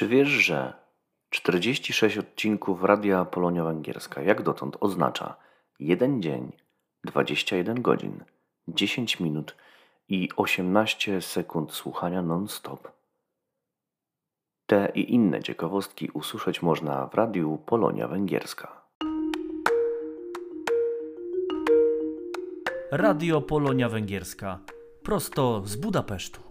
Czy wiesz, że 46 odcinków Radia Polonia Węgierska jak dotąd oznacza jeden dzień, 21 godzin, 10 minut i 18 sekund słuchania non-stop? Te i inne ciekawostki usłyszeć można w Radiu Polonia Węgierska. Radio Polonia Węgierska. Prosto z Budapesztu.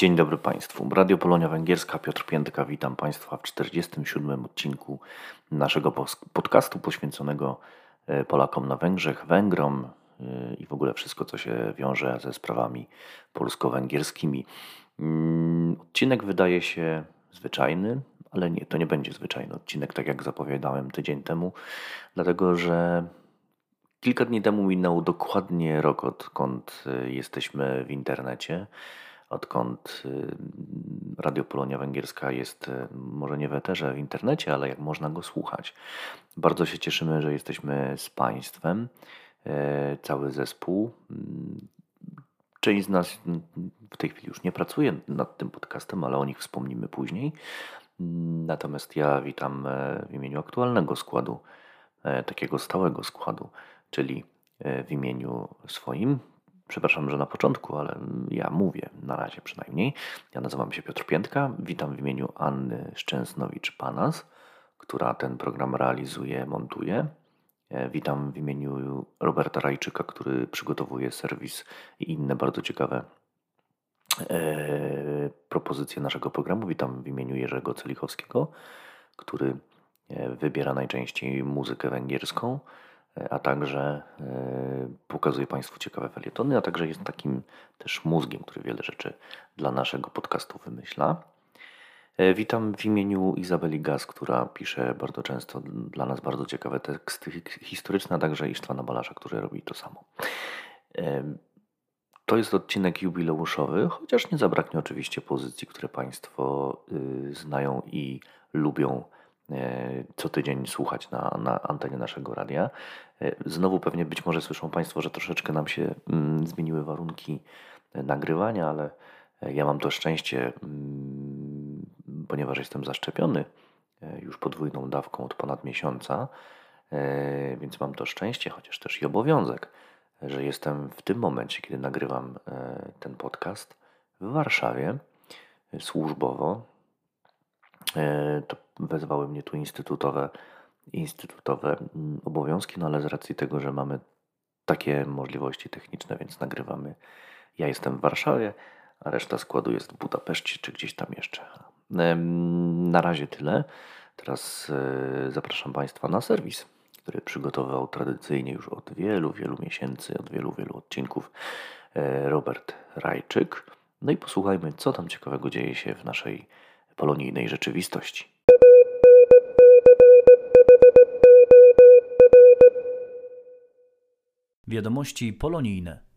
Dzień dobry Państwu. Radio Polonia Węgierska, Piotr Piętka, witam Państwa w 47 odcinku naszego podcastu poświęconego e, Polakom na Węgrzech, Węgrom e, i w ogóle wszystko, co się wiąże ze sprawami polsko-węgierskimi. Mm, Odcinek wydaje się zwyczajny, ale nie, to nie będzie zwyczajny odcinek, tak jak zapowiadałem tydzień temu, dlatego że Kilka dni temu minął dokładnie rok, odkąd y, jesteśmy w internecie, odkąd y, Radio Polonia Węgierska jest y, może nie w eterze w internecie, ale jak można go słuchać. Bardzo się cieszymy, że jesteśmy z Państwem, e, cały zespół. Mm, Część z nas w tej chwili już nie pracuje nad tym podcastem, ale o nich wspomnimy później. Mm, Natomiast ja witam e, w imieniu aktualnego składu, e, takiego stałego składu, czyli e, w imieniu swoim. Przepraszam, że na początku, ale ja mówię, na razie przynajmniej. Ja nazywam się Piotr Piętka. Witam w imieniu Anny Szczęsnowicz-Panas, która ten program realizuje, montuje. E, witam w imieniu Roberta Rajczyka, który przygotowuje serwis i inne bardzo ciekawe e, propozycje naszego programu. Witam w imieniu Jerzego Celichowskiego, który e, wybiera najczęściej muzykę węgierską, a także pokazuje Państwu ciekawe felietony, a także jest takim też mózgiem, który wiele rzeczy dla naszego podcastu wymyśla. E, witam w imieniu Izabeli Gaz, która pisze bardzo często dla nas bardzo ciekawe teksty historyczne, a także Isztwana Balasza, który robi to samo. E, to jest odcinek jubileuszowy, chociaż nie zabraknie oczywiście pozycji, które Państwo y, znają i lubią e, co tydzień słuchać na, na antenie naszego radia. Znowu pewnie być może słyszą Państwo, że troszeczkę nam się mm, zmieniły warunki nagrywania, ale ja mam to szczęście, mm, ponieważ jestem zaszczepiony e, już podwójną dawką od ponad miesiąca, e, więc mam to szczęście, chociaż też i obowiązek, że jestem w tym momencie, kiedy nagrywam e, ten podcast w Warszawie służbowo. To wezwały mnie tu instytutowe, instytutowe mm, obowiązki, no ale z racji tego, że mamy takie możliwości techniczne, więc nagrywamy. Ja jestem w Warszawie, a reszta składu jest w Budapeszcie czy gdzieś tam jeszcze. Na razie tyle. Teraz e, zapraszam Państwa na serwis, który przygotował tradycyjnie już od wielu, wielu miesięcy, od wielu, wielu odcinków e, Robert Rajczyk. No i posłuchajmy, co tam ciekawego dzieje się w naszej polonijnej rzeczywistości. Wiadomości polonijne.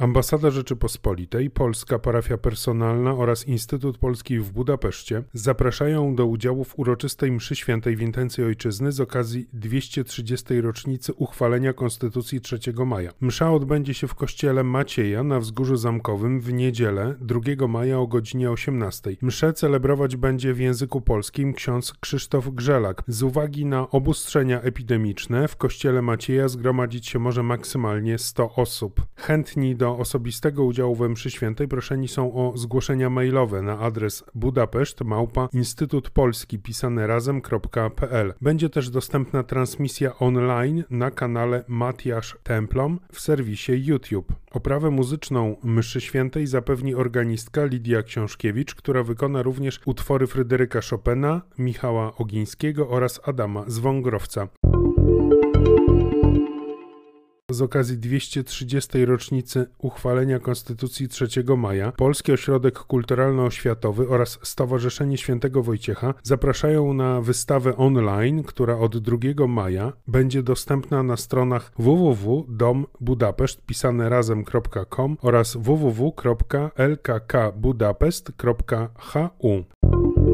Ambasada Rzeczypospolitej, Polska Parafia Personalna oraz Instytut Polski w Budapeszcie zapraszają do udziału w uroczystej mszy świętej w intencji ojczyzny z okazji 230. rocznicy uchwalenia Konstytucji 3 maja. Msza odbędzie się w kościele Macieja na Wzgórzu Zamkowym w niedzielę 2 maja o godzinie 18. Mszę celebrować będzie w języku polskim ksiądz Krzysztof Grzelak. Z uwagi na obustrzenia epidemiczne w kościele Macieja zgromadzić się może maksymalnie 100 osób. Chętni do osobistego udziału we mszy świętej proszeni są o zgłoszenia mailowe na adres budapeszt małpa Instytut Polski pisane razem.pl. Będzie też dostępna transmisja online na kanale Matiasz Templom w serwisie YouTube. Oprawę muzyczną mszy świętej zapewni organistka Lidia Książkiewicz, która wykona również utwory Fryderyka Chopina, Michała Ogińskiego oraz Adama Zwągrowca. Z okazji 230. rocznicy uchwalenia Konstytucji 3 maja Polski Ośrodek Kulturalno-Oświatowy oraz Stowarzyszenie Świętego Wojciecha zapraszają na wystawę online, która od 2 maja będzie dostępna na stronach www.dombudapeszt pisane razem.com oraz www.lkkbudapest.hu.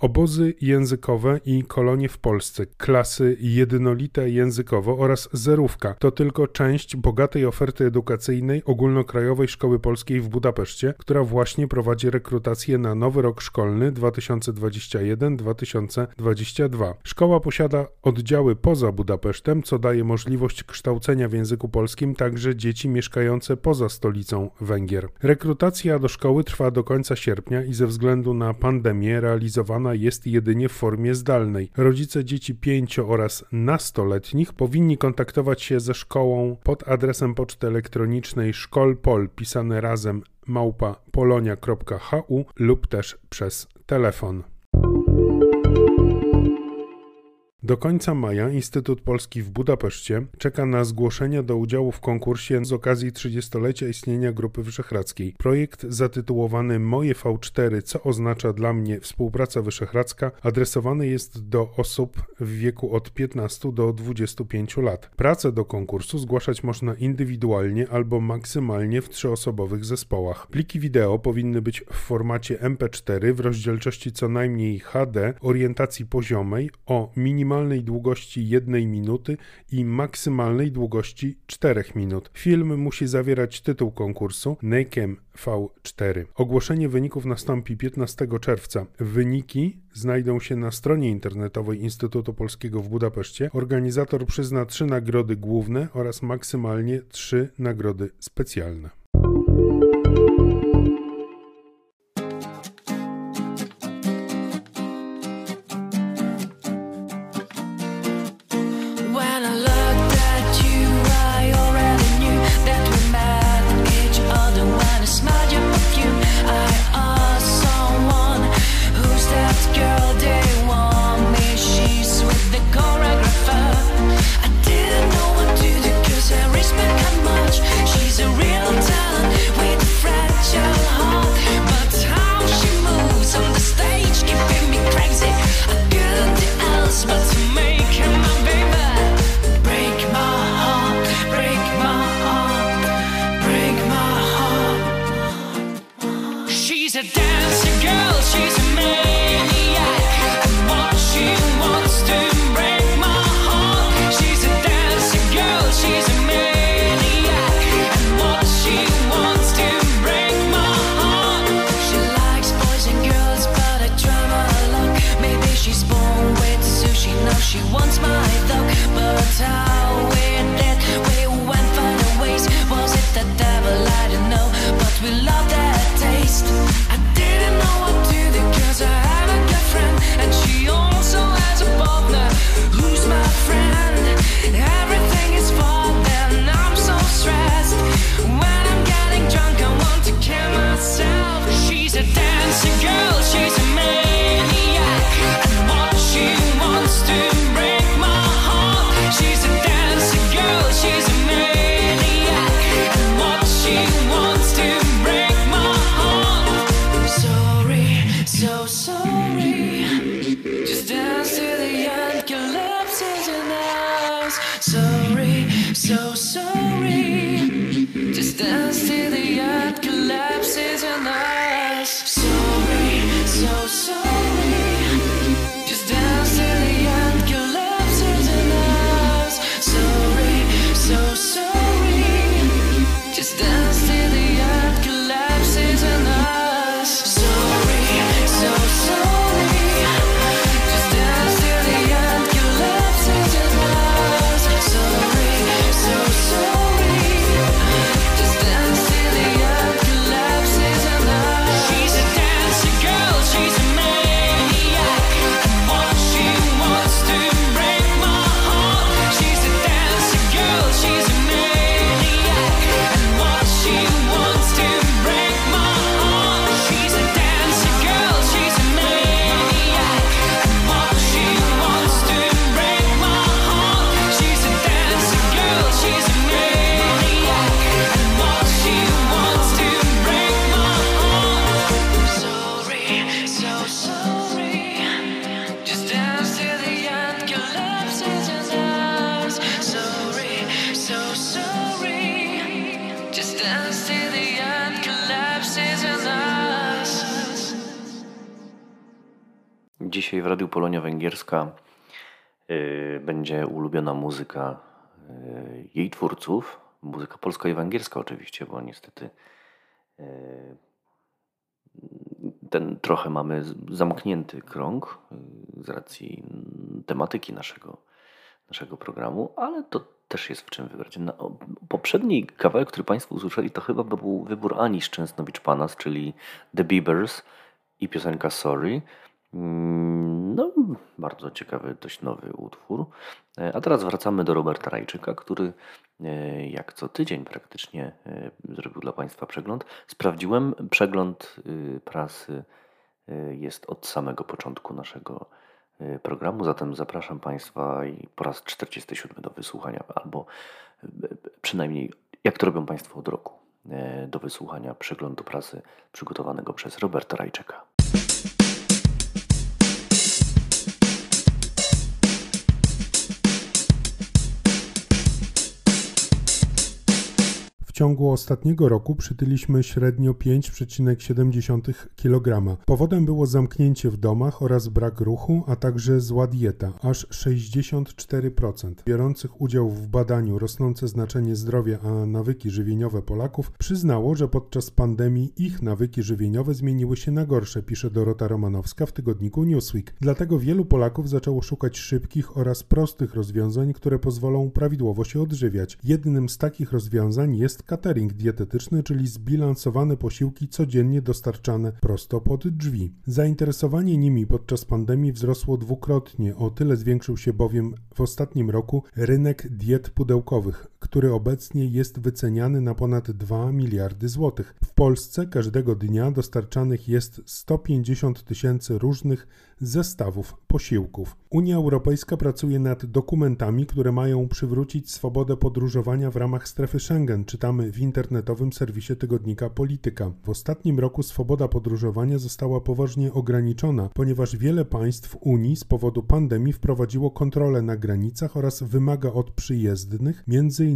Obozy językowe i kolonie w Polsce, klasy jednolite językowo oraz zerówka to tylko część bogatej oferty edukacyjnej Ogólnokrajowej Szkoły Polskiej w Budapeszcie, która właśnie prowadzi rekrutację na nowy rok szkolny 2021-2022. Szkoła posiada oddziały poza Budapesztem, co daje możliwość kształcenia w języku polskim także dzieci mieszkające poza stolicą Węgier. Rekrutacja do szkoły trwa do końca sierpnia i ze względu na pandemię jest jedynie w formie zdalnej. Rodzice dzieci pięcio- oraz nastoletnich powinni kontaktować się ze szkołą pod adresem poczty elektronicznej szkolpol pisane razem małpa polonia.hu lub też przez telefon. Do końca maja Instytut Polski w Budapeszcie czeka na zgłoszenia do udziału w konkursie z okazji 30-lecia istnienia Grupy Wyszehradzkiej. Projekt zatytułowany Moje V4, co oznacza dla mnie współpraca wyszehradzka, adresowany jest do osób w wieku od 15 do 25 lat. Pracę do konkursu zgłaszać można indywidualnie albo maksymalnie w trzyosobowych zespołach. Pliki wideo powinny być w formacie MP4 w rozdzielczości co najmniej HD, orientacji poziomej o minimalnej minimalnej długości 1 minuty i maksymalnej długości 4 minut. Film musi zawierać tytuł konkursu NAKEM V4. Ogłoszenie wyników nastąpi 15 czerwca. Wyniki znajdą się na stronie internetowej Instytutu Polskiego w Budapeszcie. Organizator przyzna trzy nagrody główne oraz maksymalnie trzy nagrody specjalne. Radiu Polonia Węgierska y, będzie ulubiona muzyka y, jej twórców, muzyka polska i węgierska oczywiście, bo niestety y, ten trochę mamy zamknięty krąg z racji tematyki naszego, naszego programu, ale to też jest w czym wybrać. Na poprzedni kawałek, który Państwo usłyszeli, to chyba był wybór Ani Szczęsnowicz-Panas, czyli The Biebers i piosenka Sorry. Mm, no, bardzo ciekawy, dość nowy utwór. E, a teraz wracamy do Roberta Rajczyka, który e, jak co tydzień praktycznie e, zrobił dla Państwa przegląd. Sprawdziłem, przegląd y, prasy y, jest od samego początku naszego y, programu, zatem zapraszam Państwa i po raz 47 do wysłuchania, albo przynajmniej jak to robią Państwo od roku, do wysłuchania przeglądu prasy przygotowanego przez Roberta Rajczyka. Ciągu ostatniego roku przytyliśmy średnio 5,7 kg. Powodem było zamknięcie w domach oraz brak ruchu, a także zła dieta. Aż 64% biorących udział w badaniu rosnące znaczenie zdrowia a nawyki żywieniowe Polaków przyznało, że podczas pandemii ich nawyki żywieniowe zmieniły się na gorsze, pisze Dorota Romanowska w tygodniku Newsweek. Dlatego wielu Polaków zaczęło szukać szybkich oraz prostych rozwiązań, które pozwolą prawidłowo się odżywiać. Jednym z takich rozwiązań jest catering dietetyczny, czyli zbilansowane posiłki codziennie dostarczane prosto pod drzwi. Zainteresowanie nimi podczas pandemii wzrosło dwukrotnie, o tyle zwiększył się bowiem w ostatnim roku rynek diet pudełkowych, który obecnie jest wyceniany na ponad 2 miliardy złotych. W Polsce każdego dnia dostarczanych jest 150 tysięcy różnych zestawów posiłków. Unia Europejska pracuje nad dokumentami, które mają przywrócić swobodę podróżowania w ramach strefy Schengen, czytamy w internetowym serwisie tygodnika Polityka. W ostatnim roku swoboda podróżowania została poważnie ograniczona, ponieważ wiele państw Unii z powodu pandemii wprowadziło kontrolę na granicach oraz wymaga od przyjezdnych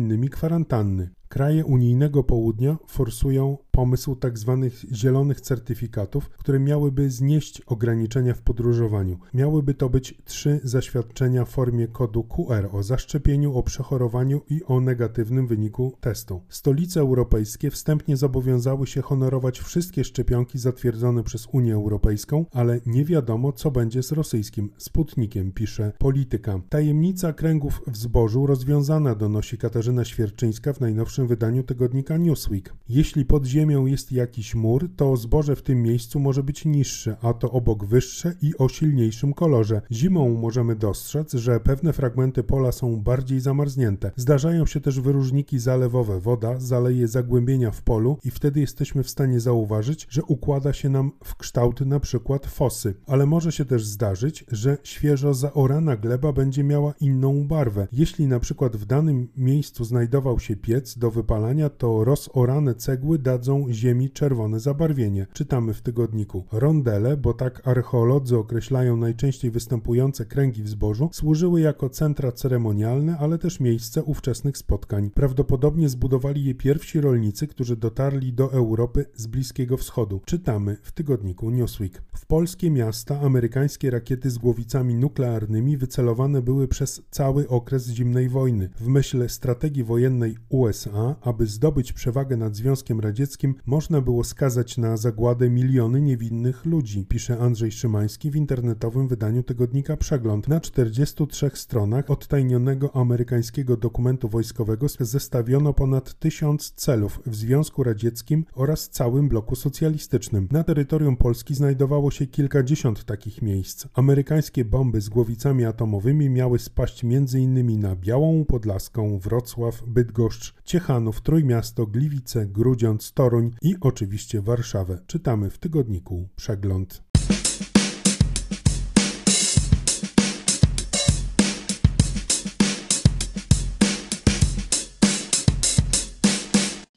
m.in. kwarantanny. Kraje unijnego południa forsują pomysł tzw. zielonych certyfikatów, które miałyby znieść ograniczenia w podróżowaniu. Miałyby to być trzy zaświadczenia w formie kodu QR o zaszczepieniu, o przechorowaniu i o negatywnym wyniku testu. Stolice europejskie wstępnie zobowiązały się honorować wszystkie szczepionki zatwierdzone przez Unię Europejską, ale nie wiadomo, co będzie z rosyjskim Sputnikiem, pisze Polityka. Tajemnica kręgów w zbożu rozwiązana donosi Katarzyna Świerczyńska w najnowszym wydaniu tygodnika Newsweek. Jeśli pod ziemią jest jakiś mur, to zboże w tym miejscu może być niższe, a to obok wyższe i o silniejszym kolorze. Zimą możemy dostrzec, że pewne fragmenty pola są bardziej zamarznięte. Zdarzają się też wyróżniki zalewowe. Woda zaleje zagłębienia w polu i wtedy jesteśmy w stanie zauważyć, że układa się nam w kształt na przykład fosy. Ale może się też zdarzyć, że świeżo zaorana gleba będzie miała inną barwę. Jeśli na przykład w danym miejscu znajdował się piec do wypalania, to rozorane cegły dadzą ziemi czerwone zabarwienie. Czytamy w tygodniku. Rondele, bo tak archeolodzy określają najczęściej występujące kręgi w zbożu, służyły jako centra ceremonialne, ale też miejsce ówczesnych spotkań. Prawdopodobnie zbudowali je pierwsi rolnicy, którzy dotarli do Europy z Bliskiego Wschodu. Czytamy w tygodniku Newsweek. W polskie miasta amerykańskie rakiety z głowicami nuklearnymi wycelowane były przez cały okres zimnej wojny. W myśl strategii wojennej USA, aby zdobyć przewagę nad Związkiem Radzieckim, można było skazać na zagładę miliony niewinnych ludzi, pisze Andrzej Szymański w internetowym wydaniu tygodnika Przegląd. Na 43 stronach odtajnionego amerykańskiego dokumentu wojskowego zestawiono ponad tysiąc celów w Związku Radzieckim oraz całym bloku socjalistycznym. Na terytorium Polski znajdowało się kilkadziesiąt takich miejsc. Amerykańskie bomby z głowicami atomowymi miały spaść m.in. na Białą Podlaską, Wrocław, Bydgoszcz, Ciechanów, Trójmiasto, Gliwice, Grudziądz, Toruń i oczywiście Warszawę. Czytamy w tygodniku Przegląd.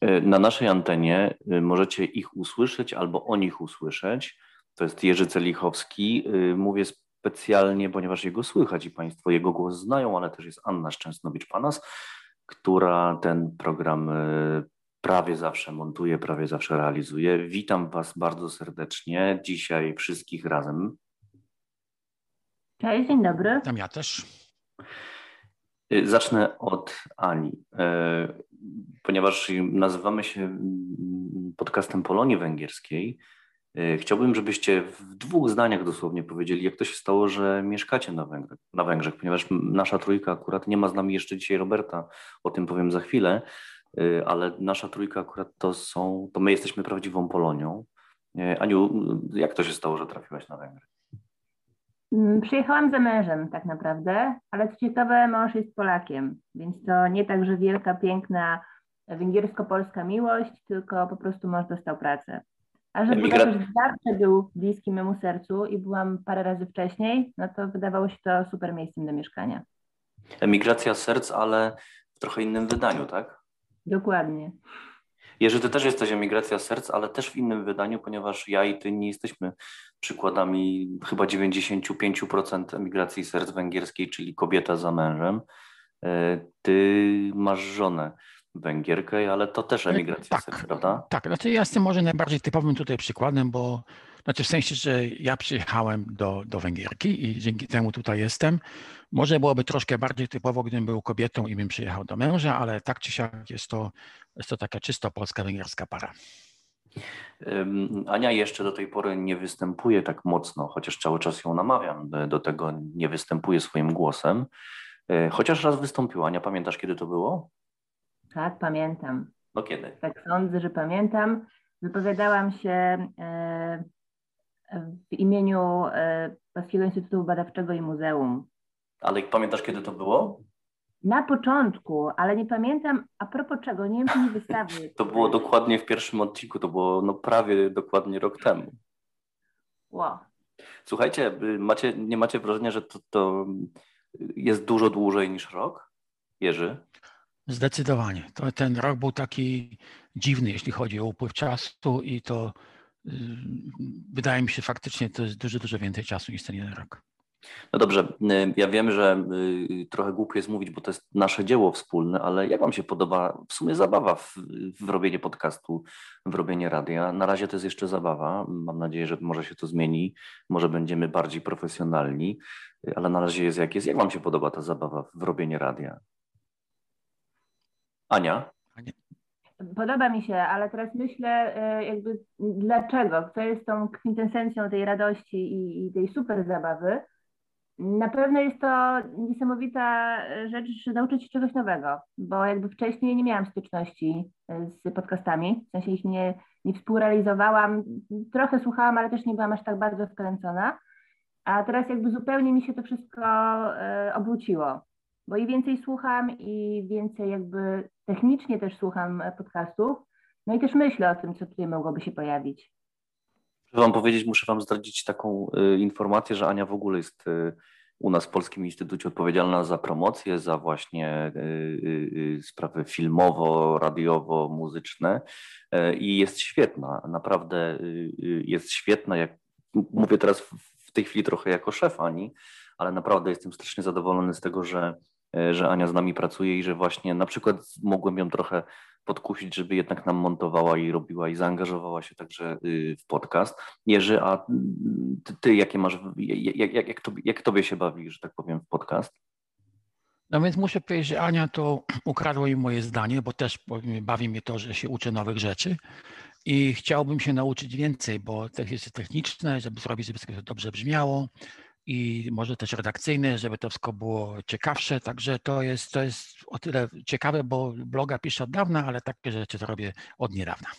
E, Na naszej antenie y, możecie ich usłyszeć albo o nich usłyszeć. To jest Jerzy Celichowski. Y, Mówię specjalnie, ponieważ jego słychać i Państwo jego głos znają, ale też jest Anna Szczęsnowicz-Panas, która ten program y, prawie zawsze montuje, prawie zawsze realizuje. Witam Was bardzo serdecznie. Dzisiaj wszystkich razem. Cześć, dzień dobry. Tam ja też. Y, Zacznę od Ani, y, ponieważ nazywamy się mm, podcastem Polonii Węgierskiej. Y, Chciałbym, żebyście w dwóch zdaniach dosłownie powiedzieli, jak to się stało, że mieszkacie na Węgrzech, na Węgrzech ponieważ nasza trójka akurat nie ma z nami jeszcze dzisiaj Roberta, o tym powiem za chwilę, y, ale nasza trójka akurat to są, to my jesteśmy prawdziwą Polonią. Y, Aniu, jak to się stało, że trafiłaś na Węgry? Mm, Przyjechałam za mężem tak naprawdę, ale co ciekawe, mąż jest Polakiem, więc to nie tak, że wielka, piękna węgiersko-polska miłość, tylko po prostu mąż dostał pracę. A że Emigra- Budapeszt zawsze był bliski memu sercu i byłam parę razy wcześniej, no to wydawało się to super miejscem do mieszkania. Emigracja serc, ale w trochę innym wydaniu, tak? Dokładnie. Jerzy, ty też jesteś emigracja serc, ale też w innym wydaniu, ponieważ ja i ty nie jesteśmy przykładami chyba 95% emigracji serc węgierskiej, czyli kobieta za mężem. E, Ty masz żonę. Węgierkę, ale to też emigracja, tak. prawda? Tak, znaczy ja jestem może najbardziej typowym tutaj przykładem, bo znaczy w sensie, że ja przyjechałem do, do Węgierki i dzięki temu tutaj jestem. Może byłoby troszkę bardziej typowo, gdybym był kobietą i bym przyjechał do męża, ale tak czy siak jest to, jest to taka czysto polska-węgierska para. Ania jeszcze do tej pory nie występuje tak mocno, chociaż cały czas ją namawiam do- do tego, nie występuje swoim głosem. Y, Chociaż raz wystąpiła. Ania, pamiętasz, kiedy to było? Tak, pamiętam. No kiedy? Tak sądzę, że pamiętam. Wypowiadałam się e, w imieniu e, Polskiego Instytutu Badawczego i Muzeum. Ale pamiętasz, kiedy to było? Na początku, ale nie pamiętam a propos czego, nie wiem, czy nie wystawy. To było dokładnie w pierwszym odcinku, to było no prawie dokładnie rok temu. Wow. Słuchajcie, y, macie, nie macie wrażenia, że to, to jest dużo dłużej niż rok? Jerzy? Zdecydowanie. To, ten rok był taki dziwny, jeśli chodzi o upływ czasu i to y, wydaje mi się faktycznie to jest dużo, dużo więcej czasu niż ten jeden rok. No dobrze, y, ja wiem, że y, trochę głupio jest mówić, bo to jest nasze dzieło wspólne, ale jak Wam się podoba w sumie zabawa w, w robienie podcastu, w robienie radia? Na razie to jest jeszcze zabawa. Mam nadzieję, że może się to zmieni, może będziemy bardziej profesjonalni, ale na razie jest jak jest. Jak Wam się podoba ta zabawa w robienie radia? Ania? Podoba mi się, ale teraz myślę e, jakby dlaczego, co jest tą kwintesencją tej radości i, i tej super zabawy. Na pewno jest to niesamowita rzecz, że nauczyć się czegoś nowego, bo jakby wcześniej nie miałam styczności e, z podcastami, w sensie ich nie, nie współrealizowałam, trochę słuchałam, ale też nie byłam aż tak bardzo wkręcona, a teraz jakby zupełnie mi się to wszystko e, obróciło, bo i więcej słucham i więcej jakby technicznie też słucham e, podcastów, no i też myślę o tym, co tutaj mogłoby się pojawić. Muszę Wam powiedzieć, muszę Wam zdradzić taką y, informację, że Ania w ogóle jest y, u nas w Polskim Instytucie odpowiedzialna za promocję, za właśnie y, sprawy filmowo, radiowo, muzyczne i jest świetna, naprawdę jest świetna, jak mówię teraz w, w tej chwili trochę jako szef Ani, ale naprawdę jestem strasznie zadowolony z tego, że, że Ania z nami pracuje i że właśnie na przykład mogłem ją trochę podkusić, żeby jednak nam montowała i robiła i zaangażowała się także y, w podcast. Jerzy, a ty, ty jakie masz, jak, jak, jak, tobie, jak tobie się bawi, że tak powiem, w podcast? No więc muszę powiedzieć, że Ania to ukradła mi moje zdanie, bo też bawi mnie to, że się uczę nowych rzeczy i chciałbym się nauczyć więcej, bo to jest techniczne, żeby zrobić, żeby to dobrze brzmiało i może też redakcyjne, żeby to wszystko było ciekawsze, także to jest, to jest o tyle ciekawe, bo bloga piszę od dawna, ale takie rzeczy to robię od niedawna.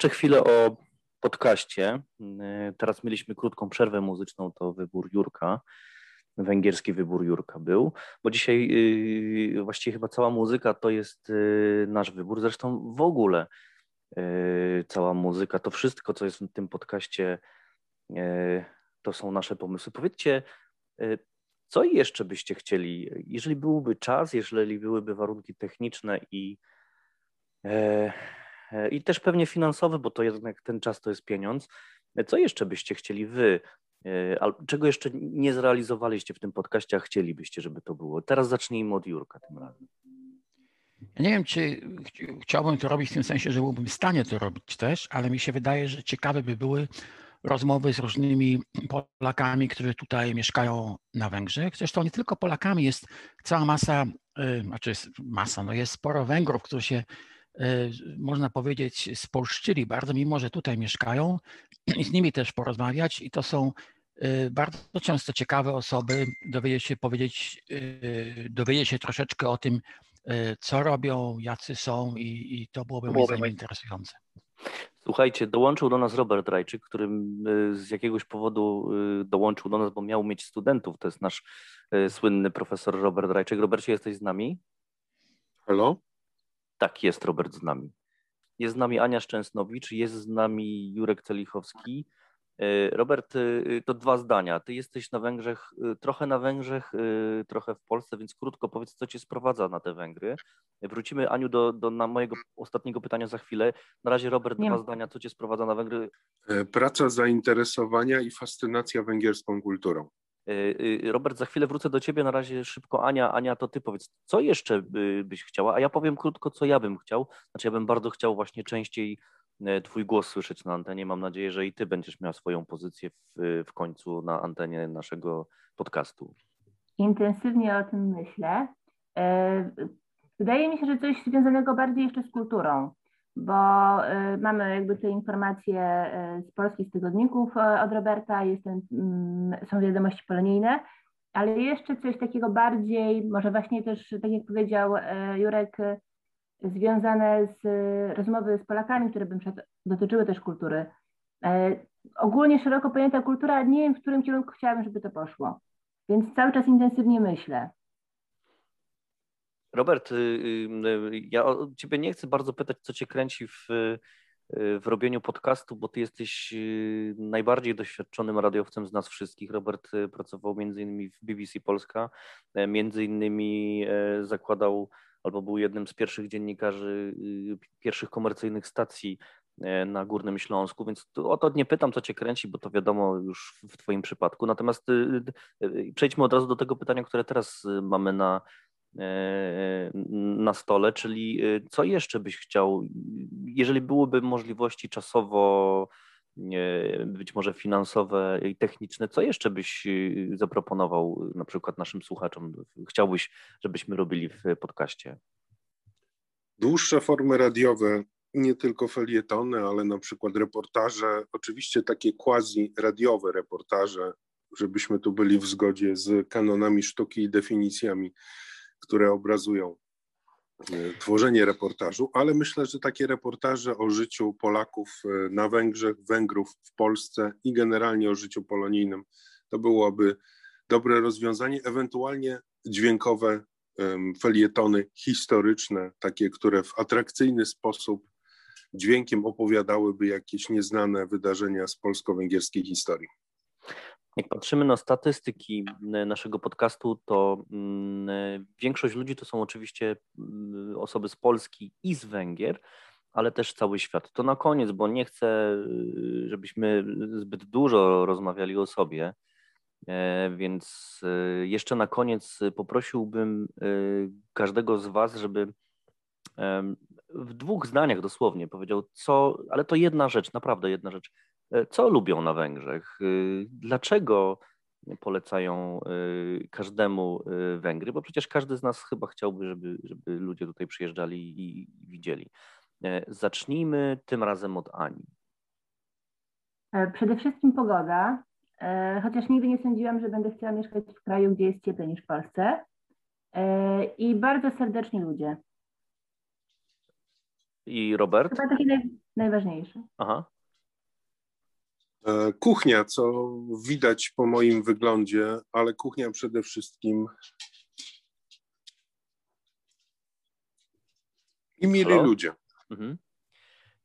Jeszcze chwilę o podcaście. E, Teraz mieliśmy krótką przerwę muzyczną, to wybór Jurka. Węgierski wybór Jurka był, bo dzisiaj y, właściwie chyba cała muzyka to jest y, nasz wybór. Zresztą w ogóle y, cała muzyka, to wszystko, co jest w tym podcaście, y, to są nasze pomysły. Powiedzcie, y, co jeszcze byście chcieli, jeżeli byłby czas, jeżeli byłyby warunki techniczne i, e, i też pewnie finansowe, bo to jednak ten czas to jest pieniądz, co jeszcze byście chcieli wy, e, czego jeszcze nie zrealizowaliście w tym podcaście, a chcielibyście, żeby to było? Teraz zacznijmy od Jurka tym razem. Ja nie wiem, czy chci- chciałbym to robić w tym sensie, że byłbym w stanie to robić też, ale mi się wydaje, że ciekawe by były rozmowy z różnymi Polakami, którzy tutaj mieszkają na Węgrzech. Zresztą nie tylko Polakami, jest cała masa, y, znaczy jest masa, no jest sporo Węgrów, którzy się, można powiedzieć, spolszczyli bardzo, mimo że tutaj mieszkają i z nimi też porozmawiać i to są y, bardzo często ciekawe osoby, dowiedzieć się, powiedzieć, y, dowiedzieć się troszeczkę o tym, co robią, jacy są i, i to byłoby moim zdaniem interesujące. Słuchajcie, dołączył do nas Robert Rajczyk, który z jakiegoś powodu dołączył do nas, bo miał mieć studentów. To jest nasz słynny profesor Robert Rajczyk. Robercie, jesteś z nami? Halo? Tak, jest Robert z nami. Jest z nami Ania Szczęsnowicz, jest z nami Jurek Celichowski. Y, Robert, y, to dwa zdania. Ty jesteś na Węgrzech, y, trochę na Węgrzech, trochę w Polsce, więc krótko powiedz, co cię sprowadza na te Węgry. Wrócimy, Aniu, do, do na mojego ostatniego pytania za chwilę. Na razie, Robert, Nie dwa zdania, co cię sprowadza na Węgry. E, Praca zainteresowania i fascynacja węgierską kulturą. Y, y, Robert, za chwilę wrócę do ciebie. Na razie szybko Ania. Ania, to ty powiedz, co jeszcze by- byś chciała? A ja powiem krótko, co ja bym chciał. Znaczy, ja bym bardzo chciał właśnie częściej e, twój głos słyszeć na antenie. Mam nadzieję, że i ty będziesz miał swoją pozycję w, w końcu na antenie naszego podcastu. Intensywnie o tym myślę. E, Wydaje mi się, że coś związanego bardziej jeszcze z kulturą, bo e, mamy jakby te informacje e, z polskich tygodników e, od Roberta, jest ten, mm, są wiadomości polonijne, ale jeszcze coś takiego bardziej, może właśnie też, tak jak powiedział Jurek, związane z rozmowy z Polakami, które przed- dotyczyły też kultury. Ogólnie szeroko pojęta kultura, nie wiem, w którym kierunku chciałabym, żeby to poszło. Więc cały czas intensywnie myślę. Robert, y, y, ja o ciebie nie chcę bardzo pytać, co cię kręci w, y, w robieniu podcastu, bo ty jesteś y, najbardziej doświadczonym radiowcem z nas wszystkich. Robert y, pracował między innymi w BBC Polska, e, między innymi e, zakładał albo był jednym z pierwszych dziennikarzy y, pierwszych komercyjnych stacji e, na Górnym Śląsku, więc o to nie pytam, co cię kręci, bo to wiadomo już w, twoim przypadku. Natomiast y, y, przejdźmy od razu do tego pytania, które teraz y, mamy na, na stole, czyli e, co jeszcze byś chciał, jeżeli byłyby możliwości czasowo, być może finansowe i techniczne, co jeszcze byś e, zaproponował na przykład naszym słuchaczom? Chciałbyś, żebyśmy robili w podcaście? Dłuższe formy radiowe, nie tylko felietony, ale na przykład reportaże, oczywiście takie quasi-radiowe reportaże, żebyśmy tu byli w zgodzie z kanonami sztuki i definicjami, które obrazują e, tworzenie reportażu, ale myślę, że takie reportaże o życiu Polaków e, na Węgrzech, Węgrów w Polsce i generalnie o życiu polonijnym to byłoby dobre rozwiązanie, ewentualnie dźwiękowe felietony historyczne, takie, które w atrakcyjny sposób dźwiękiem opowiadałyby jakieś nieznane wydarzenia z polsko-węgierskiej historii. Jak patrzymy na statystyki m, naszego podcastu, to mm, większość ludzi to są oczywiście mm, osoby z Polski i z Węgier, ale też cały świat. To na koniec, bo nie chcę, y, żebyśmy zbyt dużo rozmawiali o sobie, e, więc y, jeszcze na koniec poprosiłbym y, każdego z Was, żeby w dwóch zdaniach dosłownie powiedział, co, ale to jedna rzecz, naprawdę jedna rzecz. E, Co lubią na Węgrzech? Y, Dlaczego polecają y, każdemu Węgry? Bo przecież każdy z nas chyba chciałby, żeby, żeby ludzie tutaj przyjeżdżali i, widzieli. E, Zacznijmy tym razem od Ani. E, Przede wszystkim pogoda, e, chociaż nigdy nie sądziłam, że będę chciała mieszkać w kraju, gdzie jest cieplej niż w Polsce. E, I bardzo serdeczni ludzie. I Robert? Chyba taki naj, najważniejsze. Aha. E, Kuchnia, co widać po moim wyglądzie, ale kuchnia przede wszystkim. I mili Halo? ludzie. Mhm.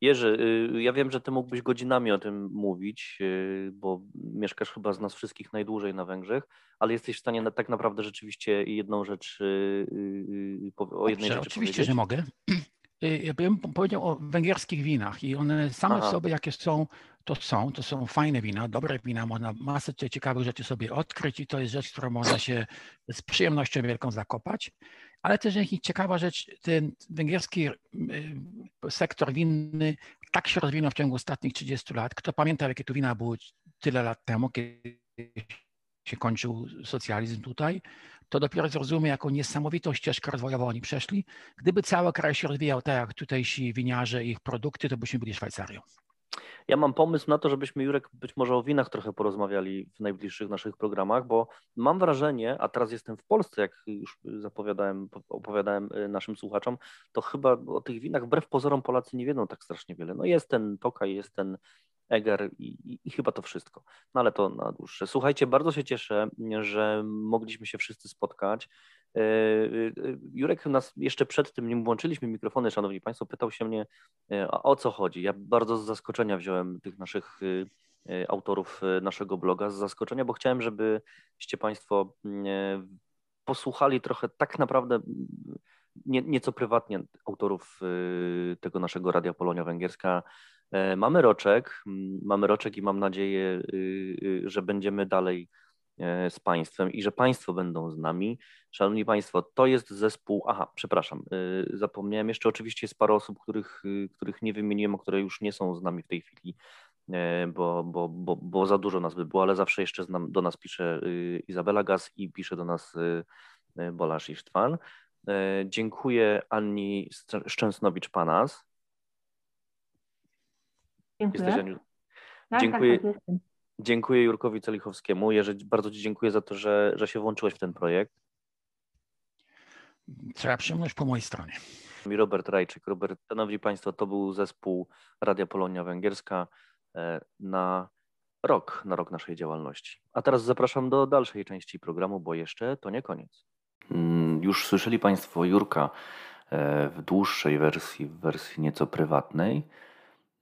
Jerzy, y, ja wiem, że ty mógłbyś godzinami o tym mówić, y, bo mieszkasz chyba z nas wszystkich najdłużej na Węgrzech, ale jesteś w stanie na, tak naprawdę rzeczywiście jedną rzecz, y, o jednej Dobrze, rzeczy oczywiście, powiedzieć? że mogę. Ja bym powiedział o węgierskich winach i one same Aha. w sobie, jakie są, to są. To są fajne wina, dobre wina, można masę cie- ciekawych rzeczy sobie odkryć i to jest rzecz, którą można się z przyjemnością wielką zakopać. Ale też jakiś ciekawa rzecz, ten węgierski y, sektor winny tak się rozwinął w ciągu ostatnich 30 lat. Kto pamięta, jakie tu wina były tyle lat temu, kiedy się kończył socjalizm tutaj, to dopiero zrozumie, jaką niesamowitą ścieżkę rozwojową oni przeszli. Gdyby cały kraj się rozwijał tak jak tutejsi winiarze i ich produkty, to byśmy byli Szwajcarią. Ja mam pomysł na to, żebyśmy, Jurek, być może o winach trochę porozmawiali w najbliższych naszych programach, bo mam wrażenie, a teraz jestem w Polsce, jak już zapowiadałem, opowiadałem y, naszym słuchaczom, to chyba o tych winach wbrew pozorom Polacy nie wiedzą tak strasznie wiele. No jest ten Tokaj, jest ten Eger i, i, i chyba to wszystko. No ale to na dłuższe. Słuchajcie, bardzo się cieszę, że mogliśmy się wszyscy spotkać. Y, y, Jurek nas jeszcze przed tym, nim włączyliśmy mikrofony, szanowni państwo, pytał się mnie, E, o co chodzi? Ja bardzo z zaskoczenia wziąłem tych naszych y, y, autorów y, naszego bloga, z zaskoczenia, bo chciałem, żebyście Państwo mm, e, posłuchali trochę tak naprawdę mm, nie, nieco prywatnie autorów tego naszego Radia Polonia Węgierska. E, Mamy roczek, mm, mamy roczek i mam nadzieję, że będziemy dalej e, z Państwem i że Państwo będą z nami. Szanowni Państwo, to jest zespół. Aha, przepraszam, y, zapomniałem jeszcze. Oczywiście jest parę osób, których, y, których nie wymieniłem, które już nie są z nami w tej chwili, e, bo, bo, bo, bo za dużo nas by było, ale zawsze jeszcze z nam, do nas pisze Izabela Gaz i pisze do nas Bolasz Isztwan. E, Dziękuję Anni Szczę- Szczęsnowicz-Panas. Dziękuję. Jesteś, Aniu? tak, dziękuję. Tak, tak. Dziękuję Jurkowi Celichowskiemu. Jerzy, bardzo Ci dziękuję za to, że, że się włączyłeś w ten projekt. Cała przyjemność po mojej stronie. I Robert Rajczyk. Robert, szanowni Państwo, to był zespół Radia Polonia Węgierska e, na rok, na rok naszej działalności. A teraz zapraszam do dalszej części programu, bo jeszcze to nie koniec. Mm, Już słyszeli Państwo Jurka e, w dłuższej wersji, w wersji nieco prywatnej.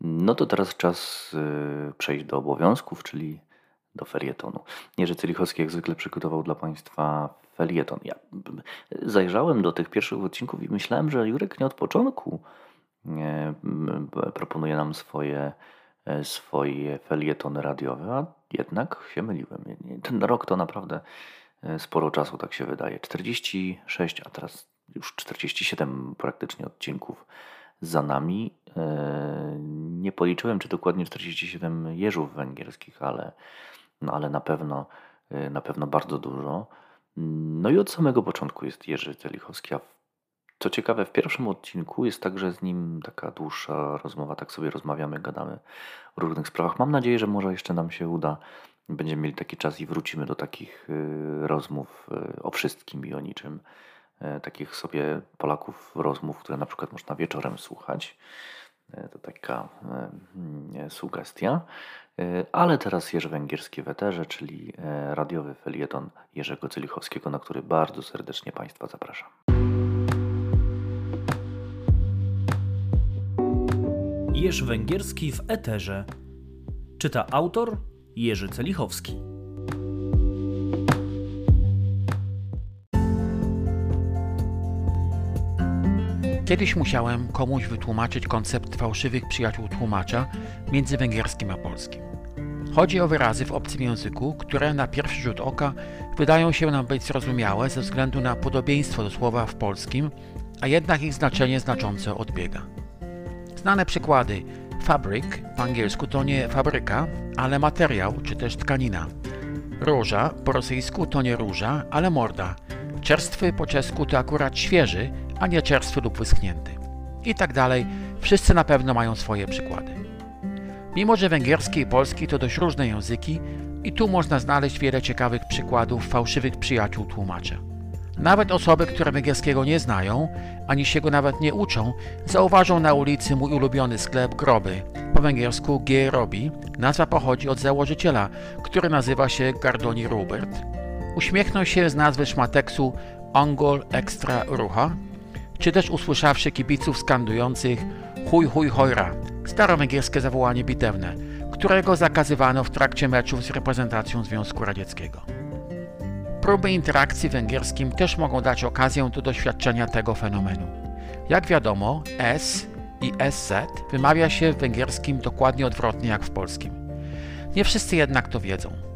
No to teraz czas e, przejść do obowiązków, czyli do felietonu. Jerzy Cylichowski jak zwykle przygotował dla Państwa felieton. Ja b- zajrzałem do tych pierwszych odcinków i myślałem, że Jurek nie od początku proponuje nam swoje, e, swoje felietony radiowe, a jednak się myliłem. Ten rok to naprawdę e, sporo czasu, tak się wydaje. 46, a teraz już 47 praktycznie odcinków za nami. E, Nie policzyłem, czy dokładnie 47 jeżów węgierskich, ale, no ale na pewno, e, na pewno bardzo dużo. No i od samego początku jest Jerzy Celichowski, a co ciekawe, w pierwszym odcinku jest także z nim taka dłuższa rozmowa, tak sobie rozmawiamy, gadamy o różnych sprawach. Mam nadzieję, że może jeszcze nam się uda, będziemy mieli taki czas i wrócimy do takich y, rozmów o wszystkim i o niczym. E, Takich sobie Polaków rozmów, które na przykład można wieczorem słuchać. E, To taka e, sugestia. E, Ale teraz Jerzy Węgierski w eterze, czyli radiowy felieton Jerzego Cylichowskiego, na który bardzo serdecznie Państwa zapraszam. Jerz Węgierski w eterze. Czyta autor Jerzy Celichowski. Kiedyś musiałem komuś wytłumaczyć koncept fałszywych przyjaciół tłumacza między węgierskim a polskim. Chodzi o wyrazy w obcym języku, które na pierwszy rzut oka wydają się nam być zrozumiałe ze względu na podobieństwo do słowa w polskim, a jednak ich znaczenie znacząco odbiega. Znane przykłady fabric po angielsku to nie fabryka, ale materiał czy też tkanina. Róża po rosyjsku to nie róża, ale morda. Czerstwy po czesku to akurat świeży, a nie czerstwy lub wyschnięty. I tak dalej. Wszyscy na pewno mają swoje przykłady. Mimo, że węgierski i polski to dość różne języki i tu można znaleźć wiele ciekawych przykładów fałszywych przyjaciół tłumacza. Nawet osoby, które węgierskiego nie znają, ani się go nawet nie uczą, zauważą na ulicy mój ulubiony sklep Groby, po węgiersku G. Robi. Nazwa pochodzi od założyciela, który nazywa się Gardoni Rubert. Uśmiechnął się z nazwy szmateksu Angol Extra Rucha, czy też usłyszawszy kibiców skandujących chuj chuj hojra, starowęgierskie zawołanie bitewne, którego zakazywano w trakcie meczów z reprezentacją Związku Radzieckiego. Próby interakcji węgierskim też mogą dać okazję do doświadczenia tego fenomenu. Jak wiadomo, S i SZ wymawia się w węgierskim dokładnie odwrotnie jak w polskim. Nie wszyscy jednak to wiedzą.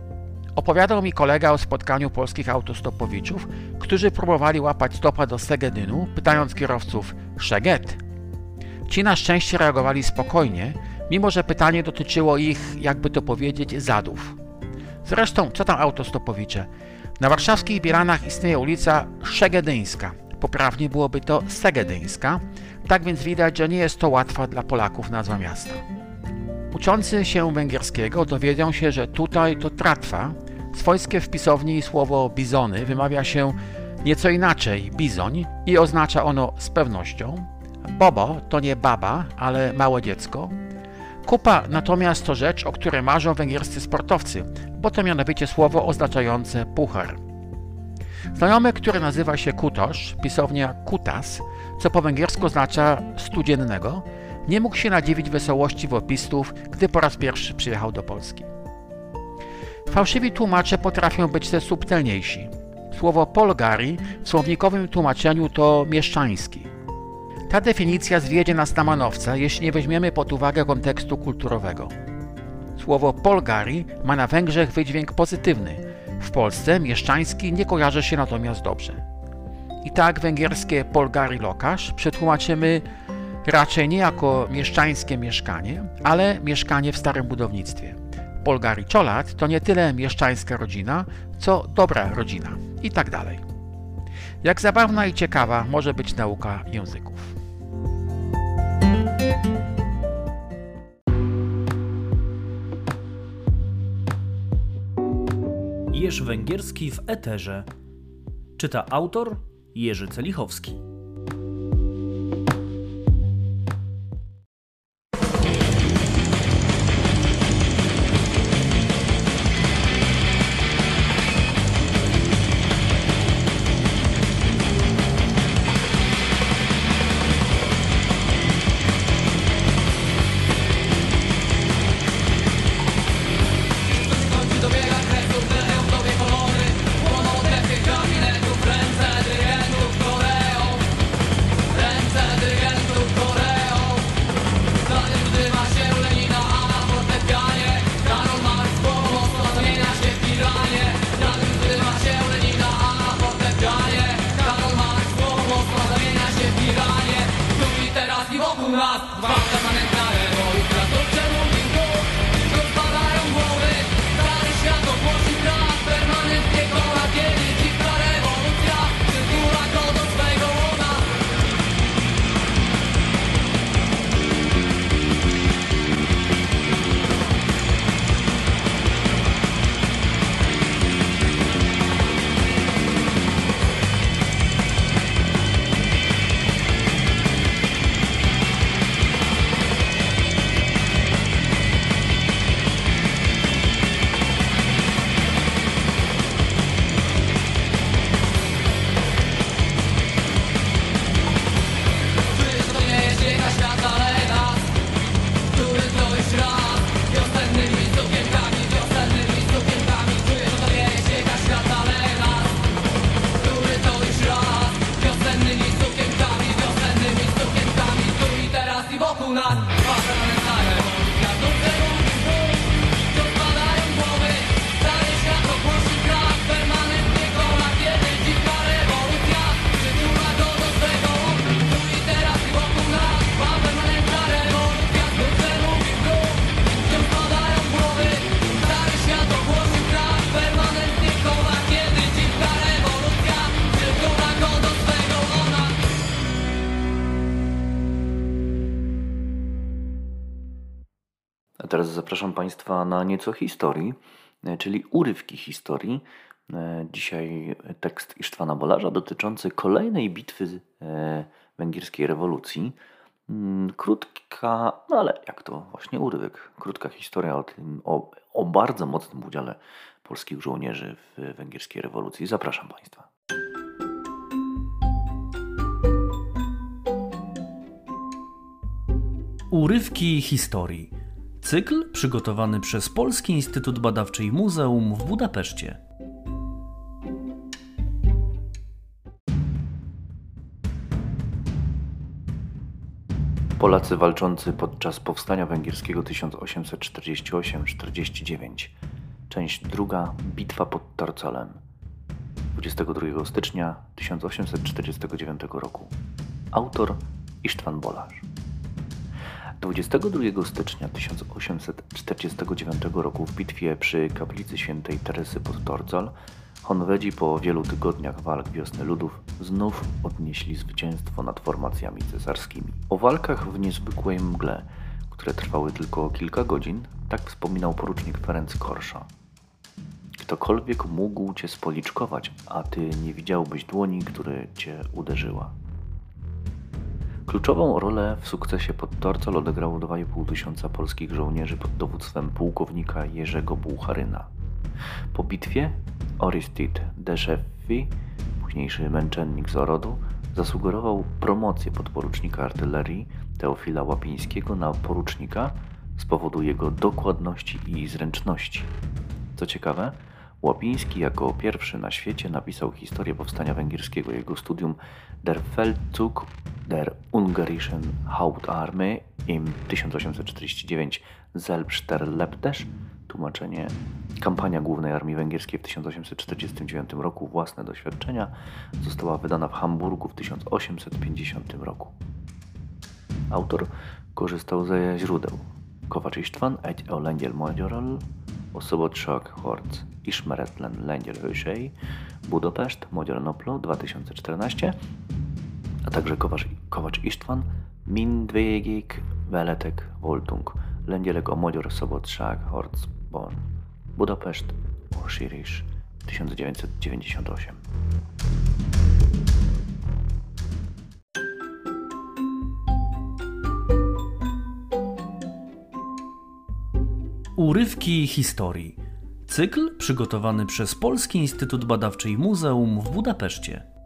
Opowiadał mi kolega o spotkaniu polskich autostopowiczów, którzy próbowali łapać stopa do Segedynu, pytając kierowców Szeged. Ci na szczęście reagowali spokojnie, mimo że pytanie dotyczyło ich, jakby to powiedzieć, zadów. Zresztą, co tam autostopowicze? Na warszawskich Bielanach istnieje ulica Szegedyńska. Poprawnie byłoby to Segedyńska, tak więc widać, że nie jest to łatwa dla Polaków nazwa miasta. Uczący się węgierskiego dowiedzą się, że tutaj to tratwa. Swojskie w pisowni słowo bizony wymawia się nieco inaczej bizoń i oznacza ono z pewnością. Bobo to nie baba, ale małe dziecko. Kupa natomiast to rzecz, o której marzą węgierscy sportowcy, bo to mianowicie słowo oznaczające puchar. Znajomy, który nazywa się Kutosz, pisownia kutas, co po węgiersku oznacza studziennego, nie mógł się nadziwić wesołości wopistów, gdy po raz pierwszy przyjechał do Polski. Fałszywi tłumacze potrafią być też subtelniejsi. Słowo polgari w słownikowym tłumaczeniu to mieszczański. Ta definicja zwiedzie nas na manowca, jeśli nie weźmiemy pod uwagę kontekstu kulturowego. Słowo polgari ma na Węgrzech wydźwięk pozytywny. W Polsce mieszczański nie kojarzy się natomiast dobrze. I tak węgierskie polgari lokasz przetłumaczymy raczej nie jako mieszczańskie mieszkanie, ale mieszkanie w starym budownictwie. Polgari Czolat to nie tyle mieszczańska rodzina, co dobra rodzina i tak dalej. Jak zabawna i ciekawa może być nauka języków. Jerz Węgierski w Eterze. Czyta autor Jerzy Celichowski. Na nieco historii, e, czyli urywki historii, E, Dzisiaj tekst Isztwana Bolarza dotyczący kolejnej bitwy e, węgierskiej rewolucji. Mm, Krótka, no ale jak to właśnie urywek, krótka historia o tym, o, o bardzo mocnym udziale polskich żołnierzy w węgierskiej rewolucji. Zapraszam Państwa. Urywki historii. Cykl przygotowany przez Polski Instytut Badawczy i Muzeum w Budapeszcie. Polacy walczący podczas powstania węgierskiego 1848-49. Część druga. Bitwa pod Torcolem. 22 stycznia 1849 roku. Autor Isztwan Bolarz. 22 stycznia 1849 roku w bitwie przy kaplicy świętej Teresy pod Torcal Honwedzi po wielu tygodniach walk wiosny ludów znów odnieśli zwycięstwo nad formacjami cesarskimi. O walkach w niezwykłej mgle, które trwały tylko kilka godzin, tak wspominał porucznik Ferenc Korsza. Ktokolwiek mógł cię spoliczkować, a ty nie widziałbyś dłoni, które cię uderzyła. Kluczową rolę w sukcesie pod Torcal odegrało 2,5 tysiąca polskich żołnierzy pod dowództwem pułkownika Jerzego Bułcharyna. Po bitwie Oristid Deszeffi, późniejszy męczennik z Orodu, zasugerował promocję podporucznika artylerii Teofila Łapińskiego na porucznika z powodu jego dokładności i zręczności. Co ciekawe, Łapiński jako pierwszy na świecie napisał historię powstania węgierskiego. Jego studium Der Feldzug der Ungarischen Hauptarmee im 1849 Selbsterlebtes, tłumaczenie Kampania Głównej Armii Węgierskiej w 1849 roku, własne doświadczenia, została wydana w Hamburgu w 1850 roku. Autor korzystał ze źródeł Kovacs István, egy a lengyel magyarral, a Szabadság harc ismeretlen lengyel hősei, Budapest, Magyar Napló 2014, a także Kovacs, Kovacs István, mindvégig veletek voltunk, lengyelek a Magyar Szabadság harcban, Budapest, Osiris 1998. Urywki historii. Cykl przygotowany przez Polski Instytut Badawczy i Muzeum w Budapeszcie.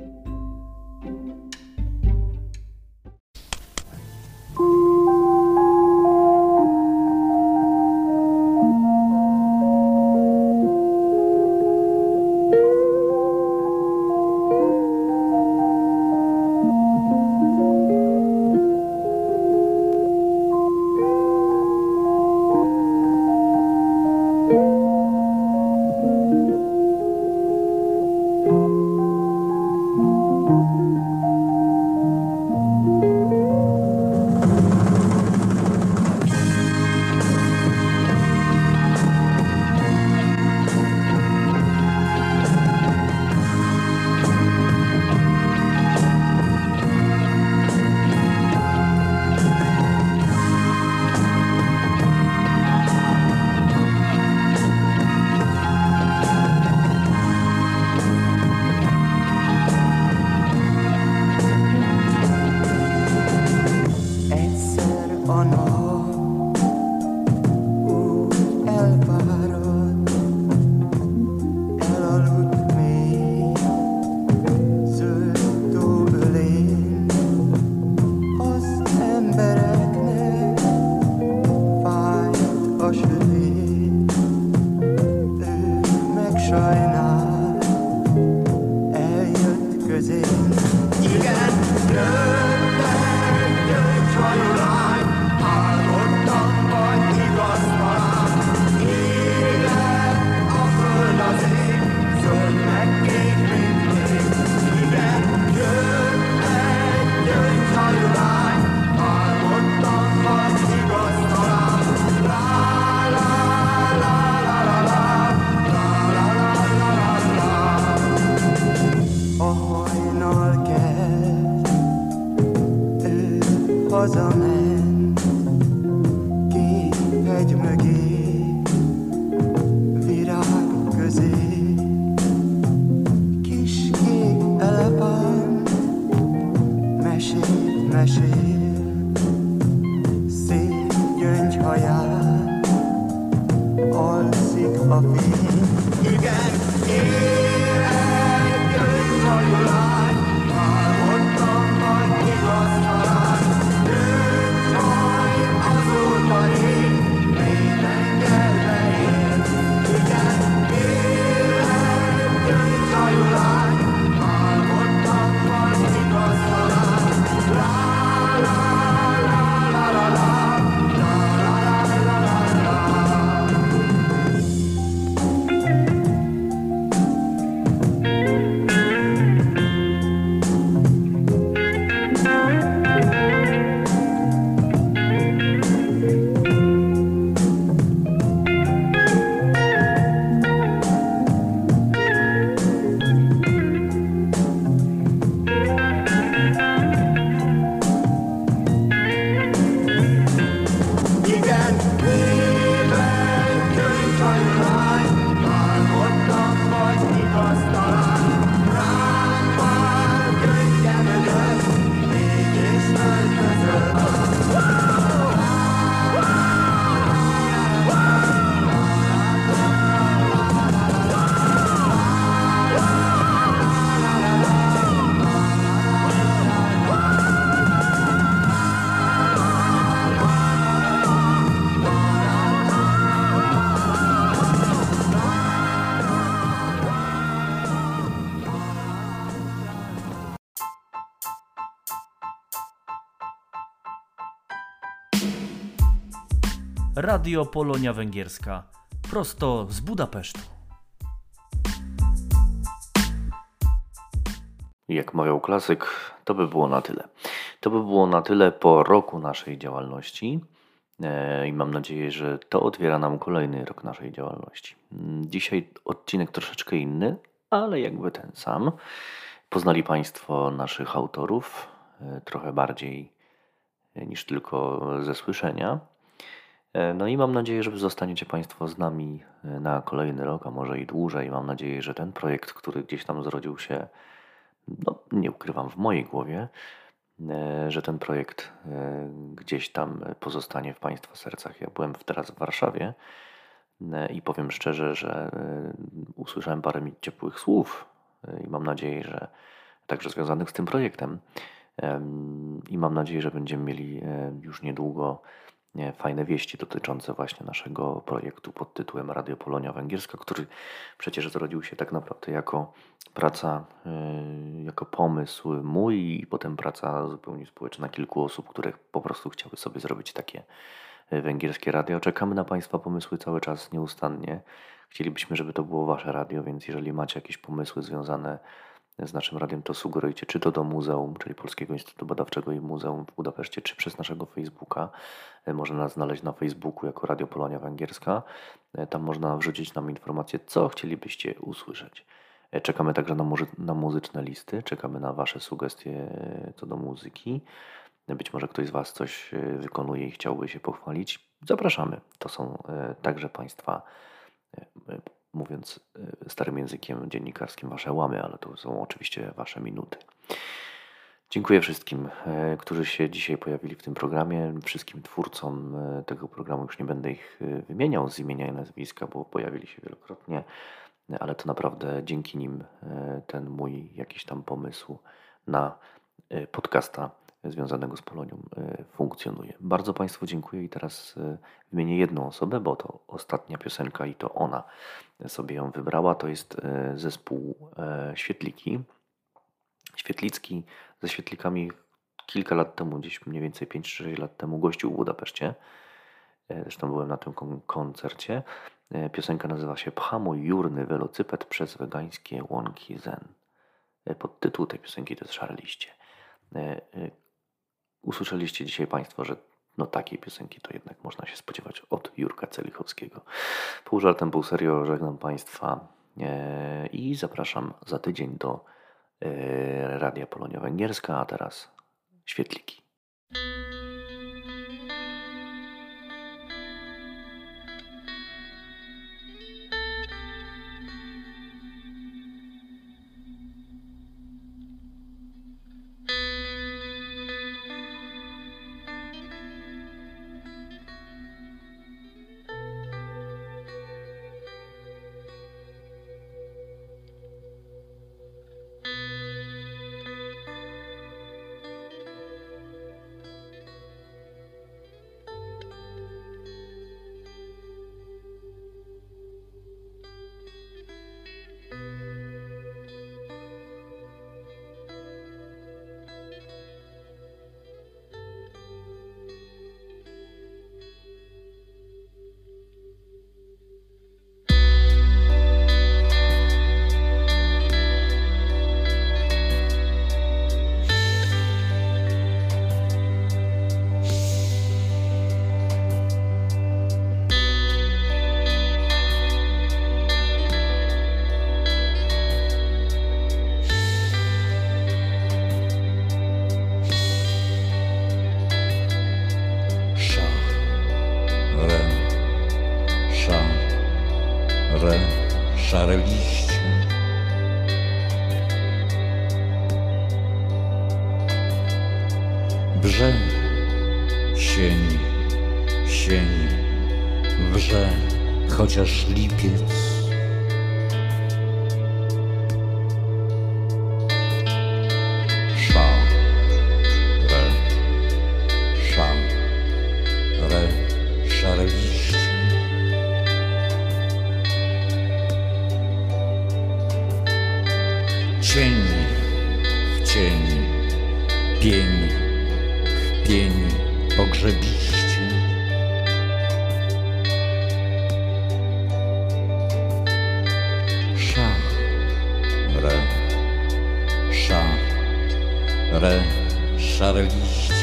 Radio Polonia Węgierska. Prosto z Budapesztu. Jak mawiał klasyk, to by było na tyle. To by było na tyle po roku naszej działalności e, i mam nadzieję, że to otwiera nam kolejny rok naszej działalności. Dzisiaj odcinek troszeczkę inny, ale jakby ten sam. Poznali Państwo naszych autorów e, trochę bardziej e, niż tylko ze słyszenia. E, No i mam nadzieję, że zostaniecie Państwo z nami e, na kolejny rok, a może i dłużej. Mam nadzieję, że ten projekt, który gdzieś tam zrodził się, no nie ukrywam, w mojej głowie, e, że ten projekt gdzieś tam pozostanie w Państwa sercach. Ja byłem teraz w Warszawie i powiem szczerze, że usłyszałem parę mi ciepłych słów i mam nadzieję, że także związanych z tym projektem. Em, I mam nadzieję, że będziemy mieli już niedługo fajne wieści dotyczące właśnie naszego projektu pod tytułem Radio Polonia Węgierska, który przecież zrodził się tak naprawdę jako praca, e, jako pomysł mój i potem praca zupełnie społeczna kilku osób, które po prostu chciały sobie zrobić takie e, węgierskie radio. Czekamy na Państwa pomysły cały czas nieustannie. Chcielibyśmy, żeby to było Wasze radio, więc jeżeli macie jakieś pomysły związane z naszym radiem, to sugerujcie czy to do muzeum, czyli Polskiego Instytutu Badawczego i Muzeum w Budapeszcie, czy przez naszego Facebooka. E, Można nas znaleźć na Facebooku jako Radio Polonia Węgierska. E, Tam można wrzucić nam informacje, co chcielibyście usłyszeć. E, Czekamy także na, muzy- na muzyczne listy, czekamy na Wasze sugestie co do muzyki. Być może ktoś z Was coś wykonuje i chciałby się pochwalić. Zapraszamy. To są także Państwa mówiąc e, starym językiem dziennikarskim, wasze łamy, ale to są oczywiście wasze minuty. Dziękuję wszystkim, e, którzy się dzisiaj pojawili w tym programie, wszystkim twórcom e, tego programu. Już nie będę ich wymieniał z imienia i nazwiska, bo pojawili się wielokrotnie, ale to naprawdę dzięki nim ten mój jakiś tam pomysł na podcasta związanego z Polonią e, funkcjonuje. Bardzo Państwu dziękuję i teraz e, wymienię jedną osobę, bo to ostatnia piosenka i to ona sobie ją wybrała. To jest e, zespół Świetliki. Świetlicki ze Świetlikami kilka lat temu, gdzieś mniej więcej 5-6 lat temu gościł w Budapeszcie. Zresztą byłem na tym kon- koncercie. Piosenka nazywa się Pchamuj jurny welocyped przez wegańskie łąki zen. Podtytuł tej piosenki to jest Szarliście. E, e, Usłyszeliście dzisiaj Państwo, że no takiej piosenki to jednak można się spodziewać od Jurka Celichowskiego. Pół żartem, pół serio żegnam Państwa e, i zapraszam za tydzień do e, Radia Polonia Węgierska, a teraz świetliki. re szare liście.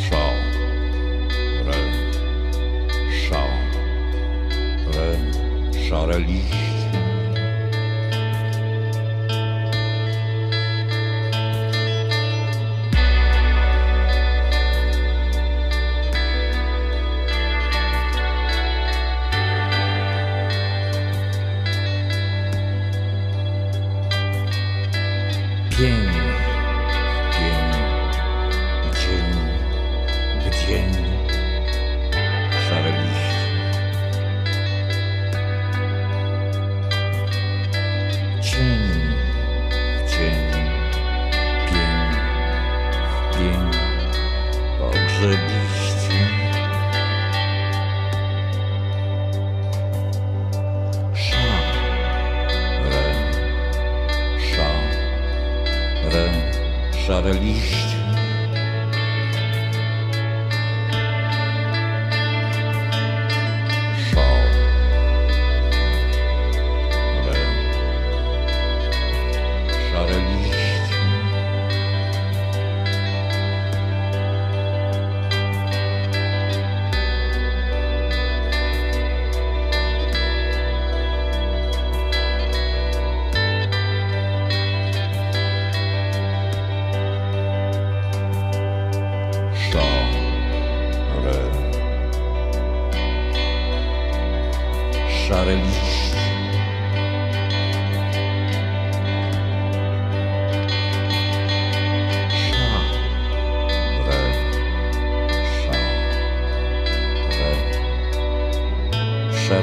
Sza, re, sza, re, szare liście.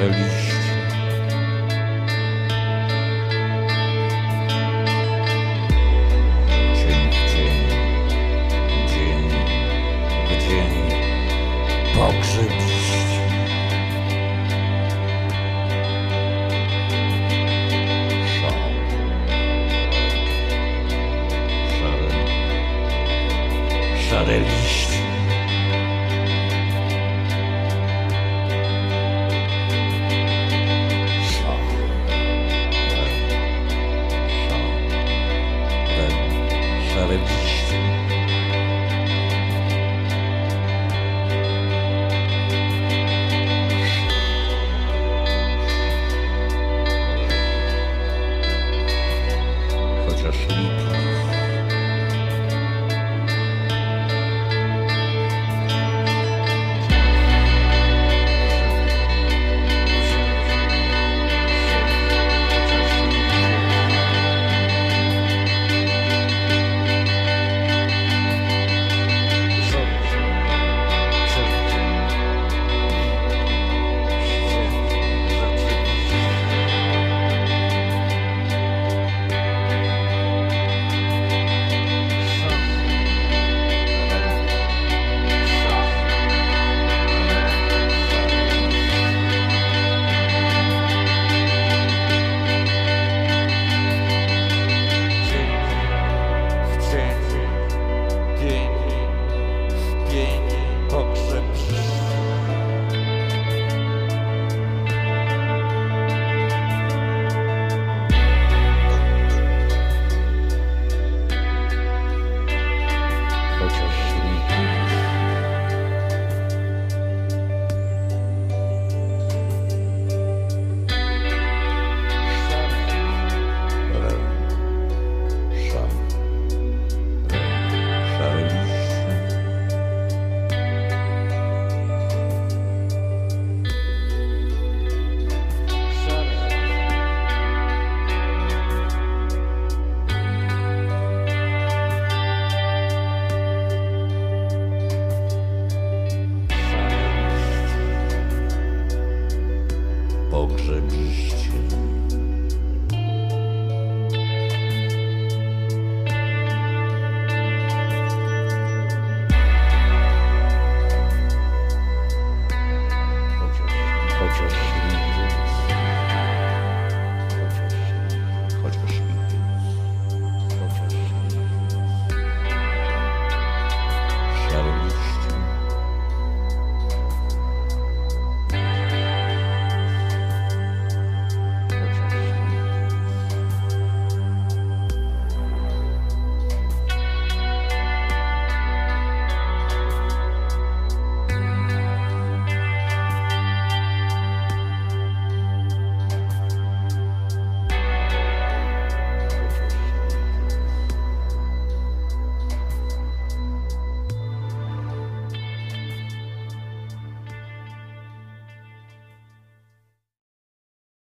Hallelujah.